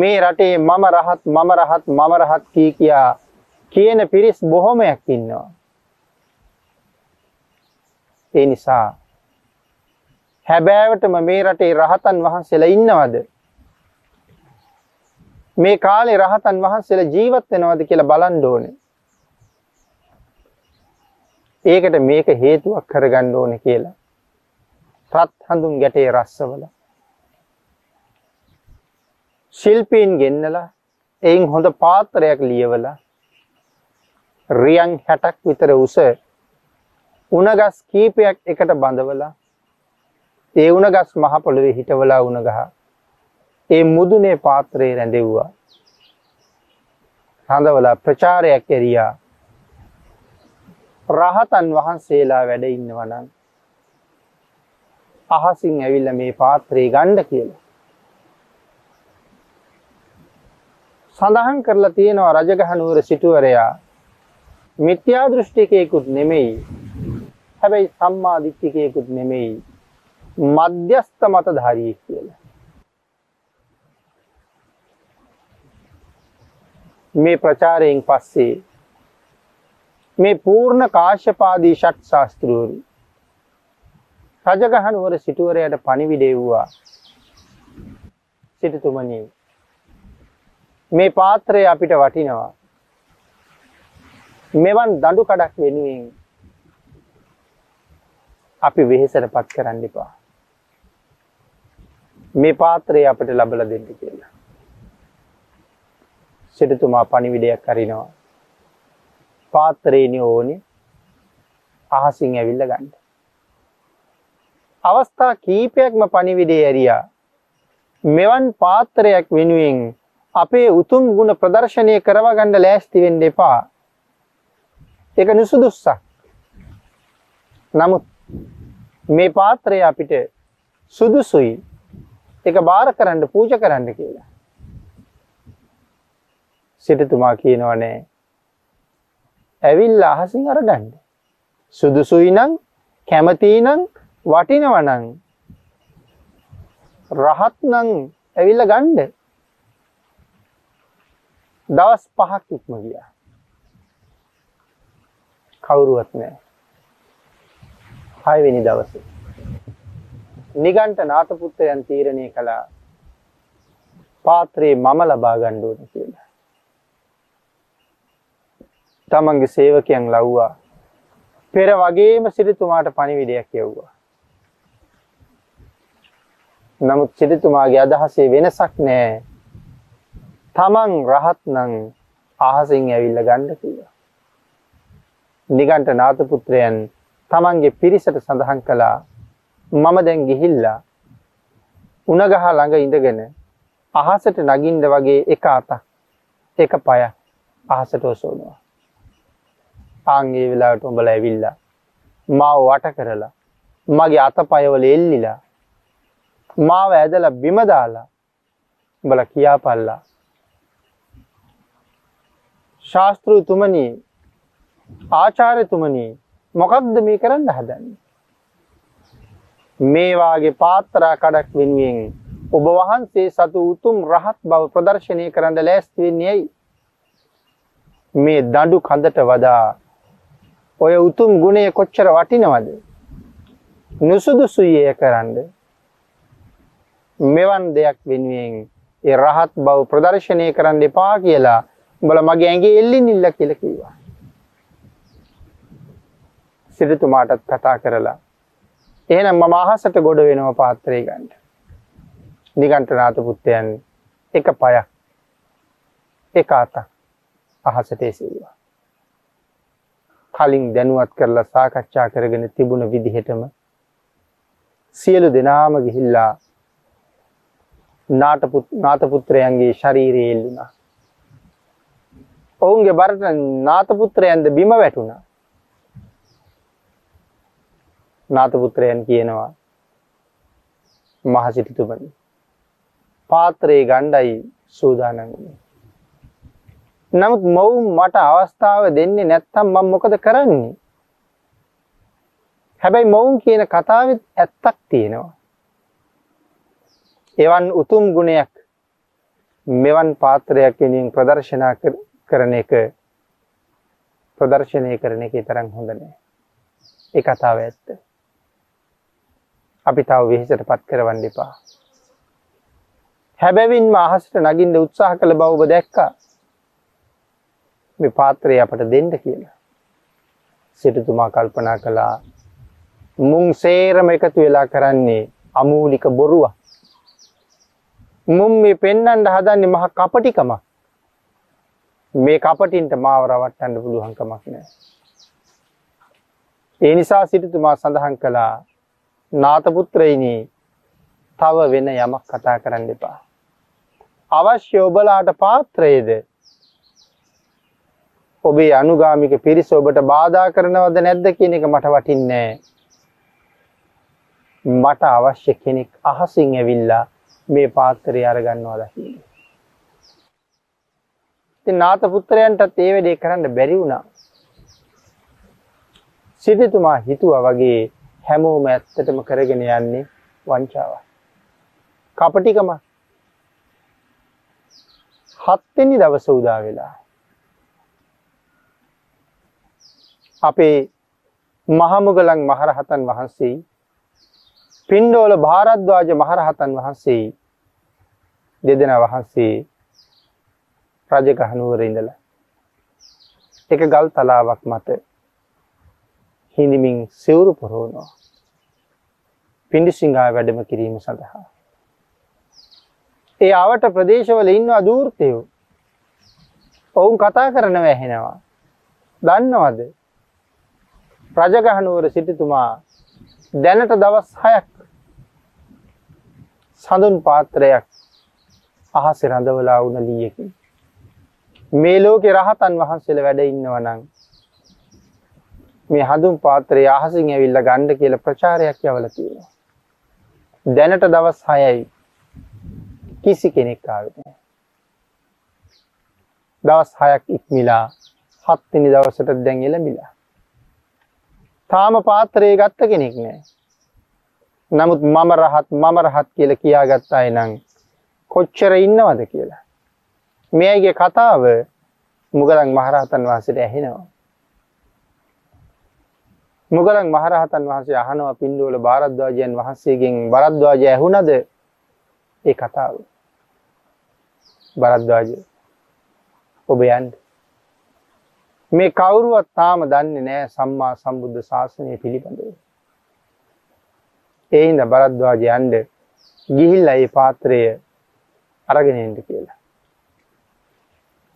මේ රටේ මම රහත් මම රහත් මම රහත් කී කියා කියන පිරිස් බොහොමයක් ඉන්නවා. ඒ නිසා හැබෑවටම මේ රටේ රහතන් වහන්සේලා ඉන්නවද? මේ කාලේ රහතන් වහන්සේලා ජීවත් වෙනවද කියලා බලන්න ඕනේ. ඒකට මේක හේතුවක් කරගන්න ඕනේ කියලා. රත් හඳුන් ගැටේ රස්සවල. ශිල්පීන් ගෙන්නලා එයින් හොඳ පාත්‍රයක් ලියවලා රියන් 60ක් විතර උස උණගස් කීපයක් එකට බඳවලා ඒ උණ ගස් මහ පොළොවේ හිටවලා උණ ගහ ඒ මුදුනේ පාත්‍රයේ රැඳෙව්වා. හඳවලා ප්‍රචාරයක් ඇරියා. රහතන් වහන්සේලා වැඩ ඉන්නවා නම් අහසින් ඇවිල්ලා මේ පාත්‍රේ ගන්න කියලා. සඳහන් කරලා තියෙනවා රජගහ නුවර සිටුවරයා මිත්‍යා දෘෂ්ටිකයෙකුත් නෙමෙයි. හැබැයි සම්මා දිට්ඨිකයෙකුත් නෙමෙයි. මධ්‍යස්ත මතධාරියෙක් කියලා. මේ ප්‍රචාරයෙන් පස්සේ මේ පූර්ණ කාශ්‍යපාදී ෂට් ශාස්ත්‍රවරු රජගහ නුවර සිටුවරයට පණිවිඩ එව්වා සිටුතුමනි මේ පාත්‍රය අපිට වටිනවා මෙවන් දඬු කඩක් වෙනුවෙන් අපි වෙහෙසට පත් කරන්න එපා මේ පාත්‍රය අපිට ලබලා දෙන්න කියලා සිටුතුමා පණිවිඩයක් අරිනවා පාත්‍රේනි ඕනි අහසින් ඇවිල්ල ගන්න. අවස්ථා කීපයක්ම පණිවිඩේ ඇරියා. මෙවන් පාත්‍රයක් වෙනුවෙන් අපේ උතුම් ගුණ ප්‍රදර්ශනය කරවගන්න ලෑස්ති වෙන්න එපා. ඒක නුසුදුස්සක්. නමුත් මේ පාත්‍රය අපිට සුදුසුයි. ඒක බාර කරන්න පූජ කරන්න කියලා. සිටතුමා කියනවනේ ඇවිල්ලා අහසින් අරගන්න. සුදුසුයි නම් කැමතියි නම් වටිනවා නම් රහත් නම් ඇවිල්ලා ගන්න. දවස් පහක් ඉක්ම ගියා. කවුරුවත් නැහැ. හයවෙනි දවසේ නිගණ්ඨ නාථපුත්‍රයන් තීරණය කළා පාත්‍රේ මම ලබා ගන්න ඕනේ කියලා. තමන්ගේ සේවකයන් ලව්වා. පෙර වගේම සිරිතුමාට පණිවිඩයක් යව්වා. නමුත් සිරිතුමාගේ අදහසේ වෙනසක් නෑ. තමන් රහත් නං අහසින් ඇවිල්ල ගණ්ඩ කියලා. නිගන්ට නාතපුත්‍රයන් තමන්ගේ පිරිසට සඳහන් කළා මම දැන් ගිහිල්ලා උනගහ ළඟ ඉඳගෙන අහසට නගින්ද වගේ එක අතක් එක පය අහසට ඔසෝනවා. ආන්ගේ වෙලාවට උඹල ඇවිල්ලා මාව වට කරලා මගේ අතපයවල එල්ලිලා මාව ඇදලා බිම දාලා උඹල කියාපල්ලා ශාස්තෘතුමනි ආචාර්යතුමනි මොකක්ද මේ කරන්න හදන්නේ? මේ වාගේ පාත්‍රා කඩක් වෙනුවෙන් ඔබ වහන්සේ සතු උතුම් රහත් බව ප්‍රදර්ශනය කරන්න ලෑස්ති වෙන්නේ ඇයි? මේ දඬු කඳට වඩා ඔය උතුම් ගුණය කොච්චර වටිනවද? නුසුදුසුයි එය කරන්න මෙවන් දෙයක් වෙනුවෙන් ඒ රහත් බව ප්‍රදර්ශනය කරන්න එපා කියලා උඹල මගේ ඇඟේ එල්ලින් ඉල්ල කියලා කිව්වා. සිටුතුමාටත් කතා කරලා එහෙනම් මම අහසට ගොඩ වෙනවා පාත්‍රය ගන්න නිගණ්ඨ නාථ පුත්තයන් එක පයක් එක අතක් අහසට එසෙව්වා කලින් දැනුවත් කරලා සාකච්ඡා කරගෙන තිබුණ විදිහටම සියලු දෙනාම ගිහිල්ලා නාතපුත්‍රයන්ගේ ශරීරයේ එල්ලුණා. ඔවුන්ගේ බරට නාතපුත්‍රයන්ද බිම වැටුණා. නාතපුත්‍රයන් කියනවා මහසිටිතුමනි පාත්‍රයේ ගණ්ඩයි සූදානන් වුණේ. නමුත් මොවුන් මට අවස්ථාව දෙන්නේ නැත්තම් මම මොකද කරන්නේ? හැබැයි මොවුන් කියන කතාවෙත් ඇත්තක් තියෙනවා. එවන් උතුම් ගුණයක් මෙවන් පාත්‍රයක් වෙනින් ප්‍රදර්ශනා කරන එක ප්‍රදර්ශනය කරන එක තරම් හොඳ නෑ. ඒ කතාව ඇත්ත. අපි තව වෙහෙසට පත් කරවන්න එපා. හැබැවින්ම අහසට නගින්න උත්සාහ කළ බව ඔබ දැක්කා. මේ පාත්‍රය අපට දෙන්න කියලා. සිටුතුමා කල්පනා කළා මුං සේරම එකතු වෙලා කරන්නේ අමූලික බොරුව. මුම් මේ පෙන්නන්ට හදන්නේ මහ කපටිකම. මේ කපටින්ට මාව රවට්ටන්න පුළුවන්කමක් නෑ. ඒ නිසා සිටුතුමා සඳහන් කළා නාතපුත්‍රයිනී තව වෙන යමක් කතා කරන්න එපා. අවශ්‍ය ඔබලාට පාත්‍රයේද ඔබේ අනුගාමික පිරිස ඔබට බාධා කරනවද නැද්ද කියන එක මට වටින්නේ මට අවශ්‍ය කෙනෙක් අහසින් ඇවිල්ලා මේ පාත්‍රය අරගන්නවා දකින්න. ඉතින් නාත පුත්‍රයන්ටත් ඒ වැඩේ කරන්න බැරි වුණා. සිටුතුමා හිතුවා වගේ හැමෝම ඇත්තටම කරගෙන යන්නේ වංචාවයි. කපටිකම. හත්වෙනි දවස උදා වෙලා. අපේ මහමුගලන් මහරහතන් වහන්සේ පින්ඩෝල භාරද්වාජ මහරහතන් වහන්සේ දෙදෙන වහන්සේ රජගහනුවර ඉඳලා. එක ගල් තලාවක් මත හිඳමින් සිවුරු පොරෝනවා පිඩිසිංහා වැඩම කිරීම සඳහා. ඒ අවට ප්‍රදේශවල ඉන්නවා දූර්තයෝ ඔවුන් කතා කරනව ඇහෙනවා. දන්නවද රජගහනුවර සිටිතුමා දැනට දවස් හයක් සඳුන් පාත්‍රයක් අහස රඳවලා වුණ ලියකි. මේ ලෝකෙ රහතන් වහන්සේල වැඩ ඉන්නවනං මේ හඳුන් පාත්‍රය අහසින් ඇවිල්ල ගණ්ඩ කියල ප්‍රචාරයක් යවල තියෙනවා. දැනට දවස් හයයි කිසි කෙනෙක් ආවෙන. දවස් හයක් ඉක්මිලා හත්තිනි දවසට දැන් එළමිලා. තාම පාත්‍රයේ ගත්ත කෙනෙක් නෑ. නමුත් මම රහත් මම රහත් කියල කියා ගත්තායි නං කොච්චර ඉන්නවද කියලා. මෙයගේ කතාව මුගලන් මහරහතන් වහසට ඇහෙනවා. මුගලන් මහරහතන් වහන්සේ අහනවා පින්ඩුවල භාරද්වාජයන් වහන්සේගෙන් බරද්වාජය ඇහුණද ඒ කතාව. බරද්වාජ ඔබ යන්ට. මේ කවුරුවත් තාම දන්නේ නෑ සම්මා සම්බුද්ධ ශාසනය පිළිබඳව. ඒහින්ද බරද්වාජ යන්ඩ ගිහිල් අයි පාත්‍රය අරගෙනෙන්ට කියලා.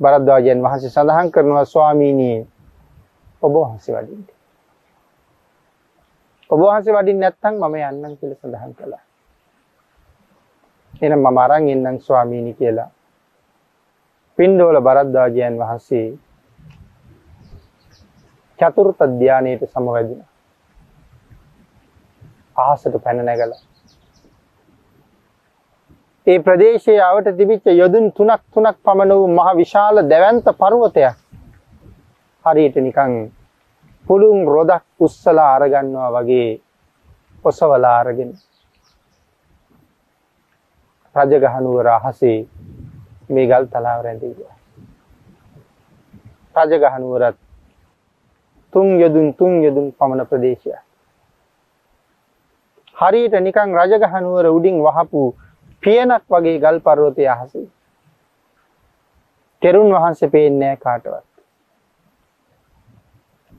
බරද්වාජයන් වහන්සේ සඳහන් කරනවා ස්වාමීනී ඔබ වහන්සේ වඩින්ට. ඔබ වහන්සේ වඩින් නැත්තං මම යන්නම් කියල සඳහන් කළා. එන මම අරන් එන්නම් ස්වාමීණි කියලා. පින්ඩෝල බරද්දාජයන් වහන්සේ චතුර්ත ධ්‍යානයට සමවැදින. අහසට පැන නැගල. ඒ ප්‍රදේශයේ අවට තිබිච්ච යොදුන් තුනක් තුනක් පමණ වූ මහ විශාල දැවන්ත පරුවතයක් හරියට නිකං පුළුන් රොදක් උස්සලා අරගන්නවා වගේ ඔසවලා අරගෙන රජගහනුවර අහසේ මේ ගල් තලාව රැඳීවා. රජගහනුවරත් තුන් යොදුන් තුන් යොදුන් පමණ ප්‍රදේශය. හරියට නිකං රජගහනුවර උඩින් වහපු පියනක් වගේ ගල් පර්වතය අහසේ. තෙරුන් වහන්සේ පේනෑ කාටවත්.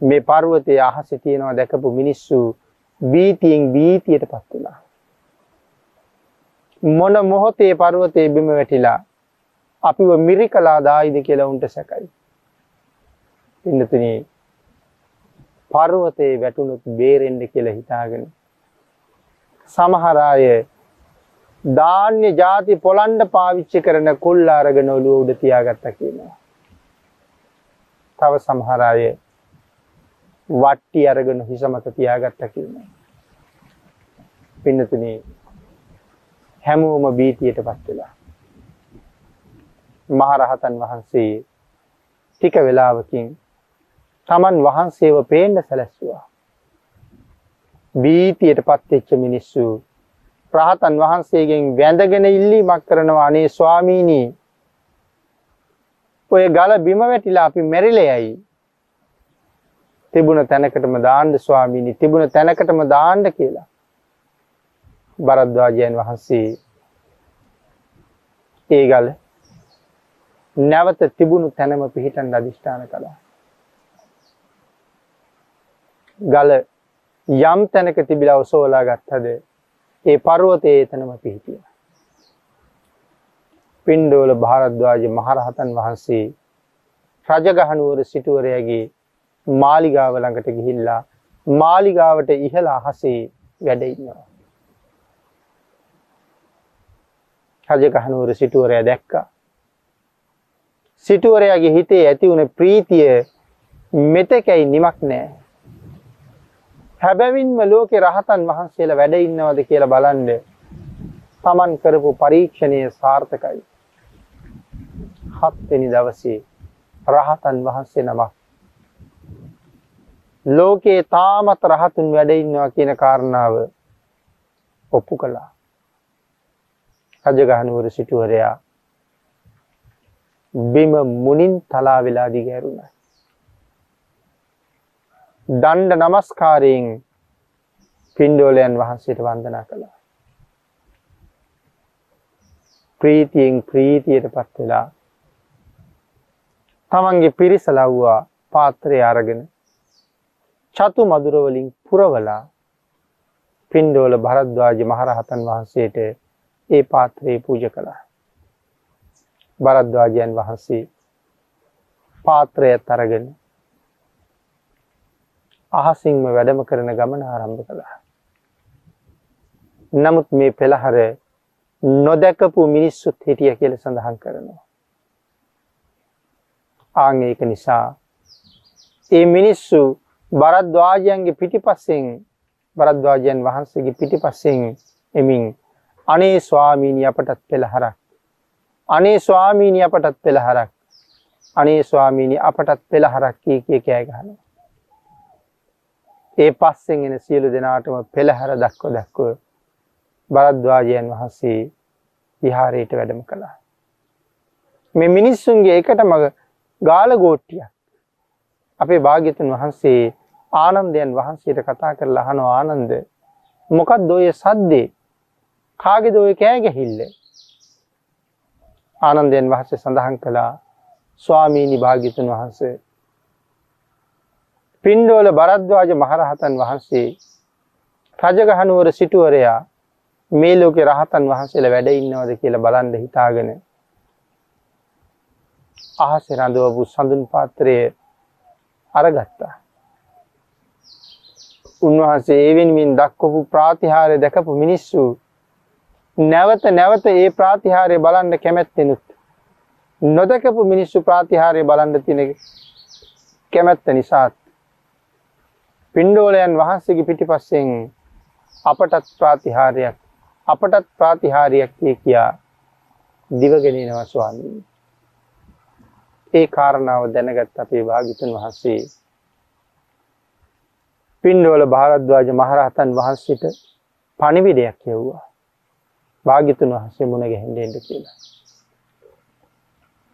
මේ පර්වතය අහස තියෙනවා දැකපු මිනිස්සු බීතියෙන් බීතියට පත් වුණා. මොන මොහොතේ පර්වතය බිම වැටිලා අපිව මිරි කලා දායිද කියලා උන්ට සැකයි. ඉන්නතුන පර්වතයේ වැටුණුත් බේරෙන්ඩ කියලා හිතාගෙන. සමහරාය ධාන්‍ය ජාති පොළන්ඩ පාවිච්චි කරන කුල් අරගෙන ඔලුව උඩ තියාගත්ත කියනවා. තව සමහරාය වට්ටි අරගෙන හිසමත තියාගත්ත කියනවා. පින්නතුනේ හැමෝම බීතියට පත් වෙලා. මහරහතන් වහන්සේ ටික වෙලාවකින් තමන් වහන්සේව පේන්න සැලැස්සවා. බීතියට පත්වෙච්ච මිනිස්සු රහතන් වහන්සේගෙන් වැඳගෙන ඉල්ලීමක් කරනවා අනේ ස්වාමීණී ඔය ගල බිම වැටිලා අපි මැරිලයයි තිබුණ තැනකටම දාණ්ඩ ස්වාමීණි තිබුණ තැනකටම දාණ්ඩ කියලා බරද්වාජයන් වහන්සේ ඒ ගල නැවත තිබුණු තැනම පිහිටන් අධිෂ්ඨාන කළා. ගල යම් තැනක තිබිලා ඔසෝලා ගත්තද ඒ පරුවතයේ එතනම පිහිටිය. පින්ඩෝල භාරද්වාජ මහරහතන් වහන්සේ රජගහනුවර සිටුවරයගේ මාලිගාව ළඟට ගිහිල්ලා මාලිගාවට ඉහලා අහසේ වැඩඉන්නවා. රජගහනුවර සිටුවරයා දැක්කා. සිටුවරයාගේ හිතේ ඇති වුණ ප්‍රීතිය මෙතකැයි නිමක් නෑ. හැබැවින්ම ලෝකෙ රහතන් වහන්සේලා වැඩ ඉන්නවද කියලා බලන්න තමන් කරපු පරීක්ෂණය සාර්ථකයි. හත්වෙනි දවසේ රහතන් වහන්සේ නමක් ලෝකයේ තාමත් රහතුන් වැඩ ඉන්නවා කියන කාරණාව ඔප්පු කළා. රජගහනුවර සිටුවරයා බිම මුනින් තලා වෙලා දිගෑරුණා. දණ්ඩ නමස්කාරයෙන් පින්ඩෝලයන් වහන්සේට වන්දනා කළා. ප්‍රීතියෙන් ප්‍රීතියට පත් වෙලා තමන්ගේ පිරිස ලව්වා පාත්‍රය අරගෙන චතු මදුරවලින් පුරවලා පින්ඩෝල භරද්වාජ මහරහතන් වහන්සේට ඒ පාත්‍රයේ පූජ කළා. භරද්වාජයන් වහන්සේ පාත්‍රයත් අරගෙන අහසින්ම වැඩම කරන ගමන ආරම්භ කළා. නමුත් මේ පෙළහර නොදැකපු මිනිස්සුත් හිටිය කියල සඳහන් කරනවා. ආං ඒක නිසා ඒ මිනිස්සු බරද්වාජයන්ගේ පිටිපස්සෙන් බරද්වාජයන් වහන්සේගේ පිටිපස්සෙන් එමින් අනේ ස්වාමීණි අපටත් පෙළහරක්. අනේ ස්වාමීණි අපටත් පෙළහරක්. අනේ ස්වාමීණි අපටත් පෙළහරක් කිය කිය කෑ ගහනවා. ඒ පස්සෙන් එන සියලු දෙනාටම පෙළහැර දක්ව දක්ව බරද්වාජයන් වහන්සේ විහාරයට වැඩම කළා. මේ මිනිස්සුන්ගේ එකට මග ගාල ගෝට්ටියක් අපේ භාග්‍යතුන් වහන්සේ ආනන්දයන් වහන්සේට කතා කරලා අහනවා ආනන්ද මොකක්ද ඔය සද්දේ? කාගේද ඔය කෑ ගැහිල්ල? ආනන්දයන් වහන්සේ සඳහන් කළා ස්වාමීනි භාග්‍යතුන් වහන්සේ පින්ඩෝල බරද්වාජ මහරහතන් වහන්සේ රජගහනුවර සිටුවරයා මේ ලෝකෙ රහතන් වහන්සේලා වැඩ ඉන්නවද කියලා බලන්න හිතාගෙන අහස රඳවපු සඳුන් පාත්‍රය අරගත්තා. උන්වහන්සේ ඒවෙන්මින් දක්වපු ප්‍රාතිහාරය දැකපු මිනිස්සු නැවත නැවත ඒ ප්‍රාතිහාරය බලන්න කැමැත්තෙනුත් නොදකපු මිනිස්සු ප්‍රාතිහාරය බලන්න තින කැමැත්ත නිසාත් පින්ඩෝලයන් වහන්සේගේ පිටිපස්සෙන් අපටත් ප්‍රාතිහාරයක් අපටත් ප්‍රාතිහාරයක් කිය කියා දිවගෙනනවා ස්වාමී. ඒ කාරණාව දැනගත් අපේ භාගිතන් වහන්සේ පින්ඩෝල භාරද්වාජ මහරහතන් වහන්සේට පණිවිඩයක් යව්වා. භාගිතුන් වහන්සේ මුණ ගැහෙන්ඩෙන්ට කියලා.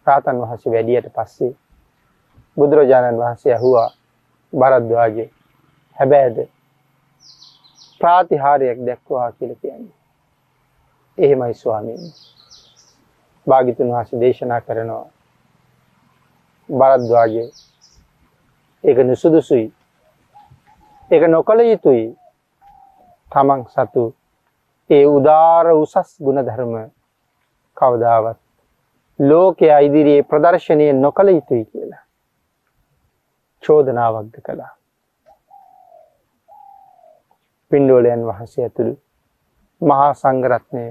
රාතන් වහන්සේ වැඩියට පස්සේ බුදුරජාණන් වහන්සේ ඇහුවා බරද්වාජය හැබෑද ප්‍රාතිහාරයක් දැක්වා කියල කියන්නේ. එහෙමයි ස්වාමීන් භාගිතුන් වහස දේශනා කරනවා බරද්වාගේ ඒක නිසුදුසුයි. ඒක නොකළ යුතුයි. තමන් සතු ඒ උදාර උසස් ගුණධර්ම කවදාවත් ලෝකයා ඉදිරියේ ප්‍රදර්ශනය නොකළ යුතුයි කියලා චෝදනාවක්ද කළා. පින්ඩෝලයන් වහන්සේ ඇතුළු මහා සංගරත්නය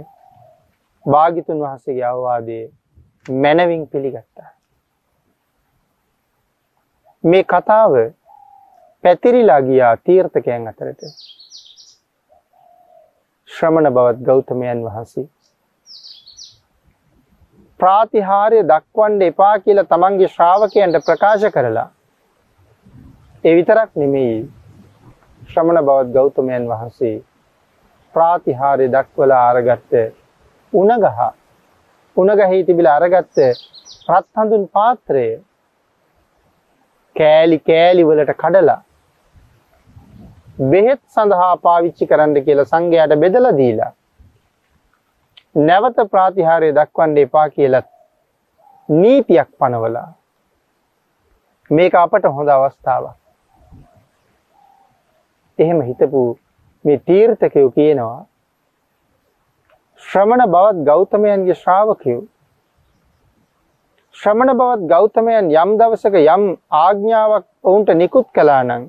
භාගිතුන් වහන්සේගේ අවවාදය මැනවින් පිළිගත්තා. මේ කතාව පැතිරිලා ගියා තීර්ථකයන් අතරට. ශ්‍රමණ බවත් ගෞතමයන් වහන්සේ. ප්‍රාතිහාරය දක්වන්ඩ එපා කියලා තමන්ගේ ශ්‍රාවකයන්ට ප්‍රකාශ කරලා. ඒ විතරක් නෙමෙයි. ශ්‍රමණ බවත් ගෞතමයන් වහන්සේ ප්‍රාතිහාරය දක්වලා අරගත්ත උනගහ උනගහහි තිබිල අරගත්ත රත් හඳුන් පාත්‍රය කෑලි කෑලි වලට කඩලා බෙහෙත් සඳහා පාවිච්චි කරන්න කියලා සංඝයාට බෙදලා දීලා නැවත ප්‍රාතිහාරය දක්වන්න එපා කියලත් නීතියක් පනවලා මේක අපට හොඳ අවස්ථාවක්. එහෙම හිතපු මේ තීර්ථකයෝ කියනවා ශ්‍රමණ බවත් ගෞතමයන්ගේ ශ්‍රාවකයෝ ශ්‍රමණ බවත් ගෞතමයන් යම් දවසක යම් ආග්ඥාවක් ඔවුන්ට නිකුත් කලා නං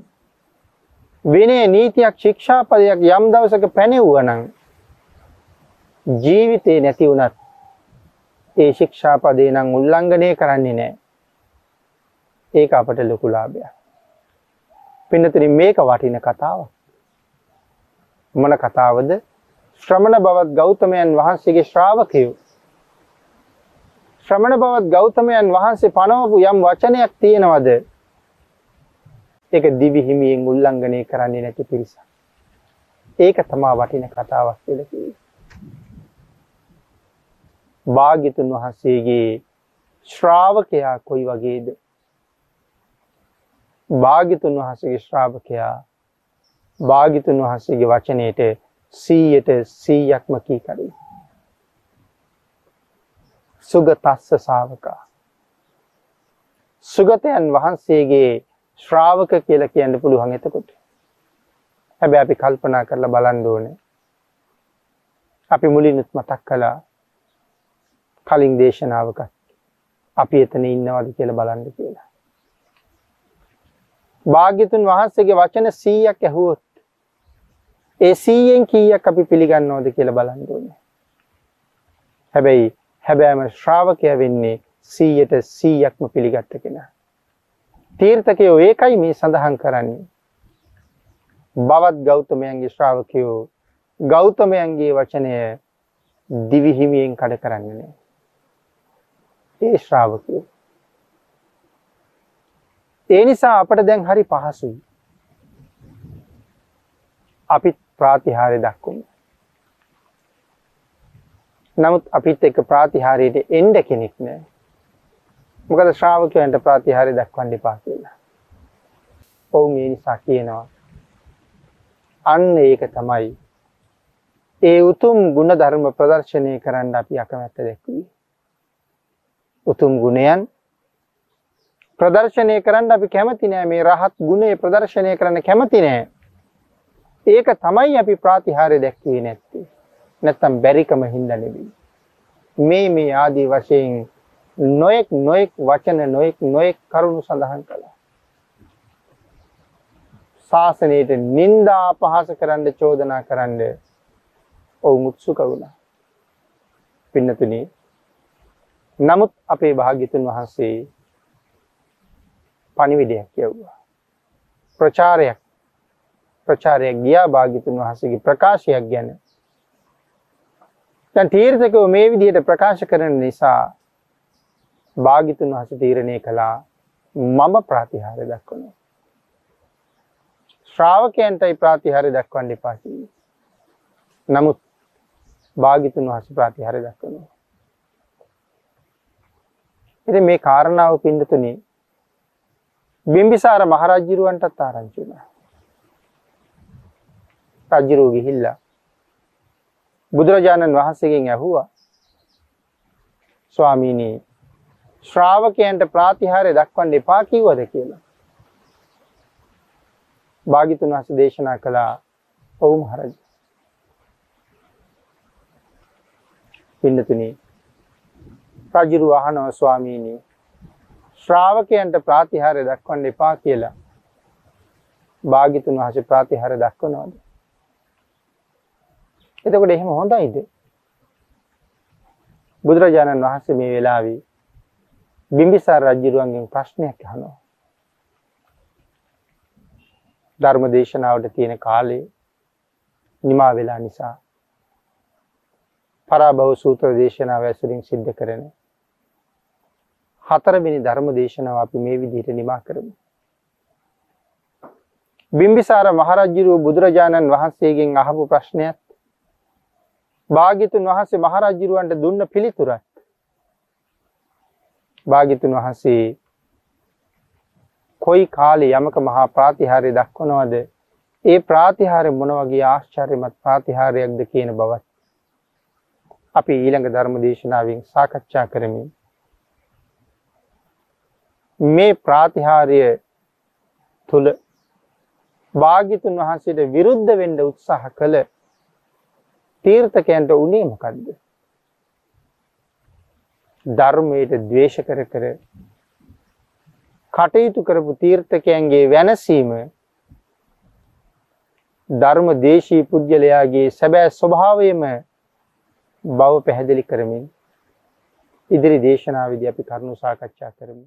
විනය නීතියක් ශික්ෂාපදයක් යම් දවසක පැනෙව්වනං ජීවිතේ නැති වුණත් ඒ ශික්ෂාපදේ නම් උල්ලංඝනය කරන්නේ නැහැ. ඒක අපට ලොකු ලාභයක්. පින්නතුනි මේක වටින කතාවක්. මොන කතාවද? ශ්‍රමණ බවත් ගෞතමයන් වහන්සේගේ ශ්‍රාවකයෝ ශ්‍රමණ බවත් ගෞතමයන් වහන්සේ පනවපු යම් වචනයක් තියෙනවද? ඒක දිවි හිමියෙන් උල්ලංඝනය කරන්නේ නැති පිරිසක්. ඒක තමා වටින කතාවක් කියලා කිව්වේ. භාග්‍යතුන් වහන්සේගේ ශ්‍රාවකයා කොයි වගේද? භාග්‍යතුන් වහන්සේගේ ශ්‍රාවකයා භාග්‍යතුන් වහන්සේගේ වචනයට 100ට 100ක්ම කීකරුයි. සුගතස්ස ශාවකා. සුගතයන් වහන්සේගේ ශ්‍රාවක කියලා කියන්න පුළුවන් එතකොට. හැබැයි අපි කල්පනා කරලා බලන්න ඕනේ. අපි මුලින්ුත් මතක් කළා කලින් දේශනාවක අපි එතන ඉන්නවද කියලා බලන්න කියලා. භාග්‍යතුන් වහන්සේගේ වචන 100ක් ඇහුවොත් ඒ 100න් කීයක් අපි පිළිගන්නවද කියලා බලන්න ඕනේ. හැබැයි හැබැයිම ශ්‍රාවකයා වෙන්නේ 100ට 100ක්ම පිළිගත්ත කෙනා. තීර්ථකයෝ ඒකයි මේ සඳහන් කරන්නේ. බවත් ගෞතමයන්ගේ ශ්‍රාවකයෝ ගෞතමයන්ගේ වචනය දිවි හිමියෙන් කඩ කරන්නේ නැහැ. ඒ ශ්‍රාවකයෝ. ඒ නිසා අපට දැන් හරි පහසුයි. අපිත් ප්‍රාතිහාර්ය දක්වමු. නමුත් අපිත් එක්ක ප්‍රාතිහාර්යයට එන්න කෙනෙක් නැහැ. මොකද ශ්‍රාවකයන්ට ප්‍රාතිහාර්ය දක්වන්න එපා කියලා. ඔවුන් ඒ නිසා කියනවා. අන්න ඒක තමයි ඒ උතුම් ගුණ ධර්ම ප්‍රදර්ශනය කරන්න අපි අකමැත්ත දැක්වුවේ. උතුම් ගුණයන් ප්‍රදර්ශනය කරන්න අපි කැමති නෑ මේ රහත් ගුණය ප්‍රදර්ශනය කරන්න කැමති නෑ. ඒක තමයි අපි ප්‍රාතිහාර්ය දැක්වේ නැත්තේ. නැත්තම් බැරිකම හින්දා නෙවෙයි. මේ මේ ආදී වශයෙන් නොයෙක් නොයෙක් වචන නොයෙක් නොයෙක් කරුණු සඳහන් කළා. ශාසනයට නිന്ദා අපහාස කරන්න චෝදනා කරන්න ඔවුන් උත්සුක වුණා. පින්නතුනි නමුත් අපේ භාග්‍යතුන් වහන්සේ පණිවිඩයක් කියවුවා. ප්‍රචාරයක් ප්‍රචාරයක් ගියා භාග්‍යතුන් වහන්සේගේ ප්‍රකාශයක් ගැන දැන් තීර්ථකව මේ විදිහට ප්‍රකාශ කරන නිසා භාග්‍යතුන් වහන්සේ තීරණය කළා මම ප්‍රතිහාර දක්වනවා. ශ්‍රාවකයන්ටයි ප්‍රතිහාර දක්වන්න එපා කිව්වේ. නමුත් භාග්‍යතුන් වහන්සේ ප්‍රතිහාර දක්වනවා. ඉතින් මේ කාරණාව පින්නතුනේ බිම්බිසාර මහරජුරවන්ටත් ආරංචි වුණා. රජුරු ගිහිල්ලා බුදුරජාණන් වහන්සේගෙන් ඇහුවා ස්වාමීනි ශ්‍රාවකයන්ට ප්‍රාතිහාර්ය දක්වන්න එපා කිව්වද කියලා. භාග්‍යතුන් වහන්සේ දේශනා කළා ඔව් මහරජා. පින්නතුනි රජුරු අහනවා ස්වාමීනි ශ්‍රාවකයන්ට ප්‍රාතිහාර්ය දක්වන්න එපා කියලා භාග්‍යතුන් වහන්සේ ප්‍රාතිහාර්ය දක්වනවද? එතකොට එහෙම හොඳයිද? බුදුරජාණන් වහන්සේ මේ වෙලාවේ බිම්බිසාර රජුරුවන්ගෙන් ප්‍රශ්නයක් අහනවා. ධර්ම දේශනාවට තියෙන කාලේ නිමා වෙලා නිසා පරාභව සූත්‍ර දේශනාව ඇසුරින් සිද්ධ කරන හතරවෙනි ධර්ම දේශනාව අපි මේ විදිහට නිමා කරමු. බිම්බිසාර මහරජුරුව බුදුරජාණන් වහන්සේගෙන් අහපු ප්‍රශ්නයත් භාග්‍යතුන් වහන්සේ මහරජුරුවන්ට දුන්න පිළිතුරත් භාග්‍යතුන් වහන්සේ කොයි කාලේ යමක මහා ප්‍රාතිහාර්ය දක්වනවද? ඒ ප්‍රාතිහාර්ය මොන වගේ ආශ්චර්යමත් ප්‍රාතිහාර්යයක්ද කියන බවත් අපි ඊළඟ ධර්ම දේශනාවෙන් සාකච්ඡා කරමින් මේ ප්‍රාතිහාර්ය තුල භාග්‍යතුන් වහන්සේට විරුද්ධ වෙන්න උත්සාහ කළ තීර්ථකයන්ට උනේ මොකද්ද? ධර්මයට ද්වේෂ කර කර කටයුතු කරපු තීර්ථකයන්ගේ වෙනසීම ධර්ම දේශී පුජ්‍යලයාගේ සැබෑ ස්වභාවයම බව පැහැදිලි කරමින් ඉදිරි දේශනාවේදී අපි කරුණු සාකච්ඡා කරමු.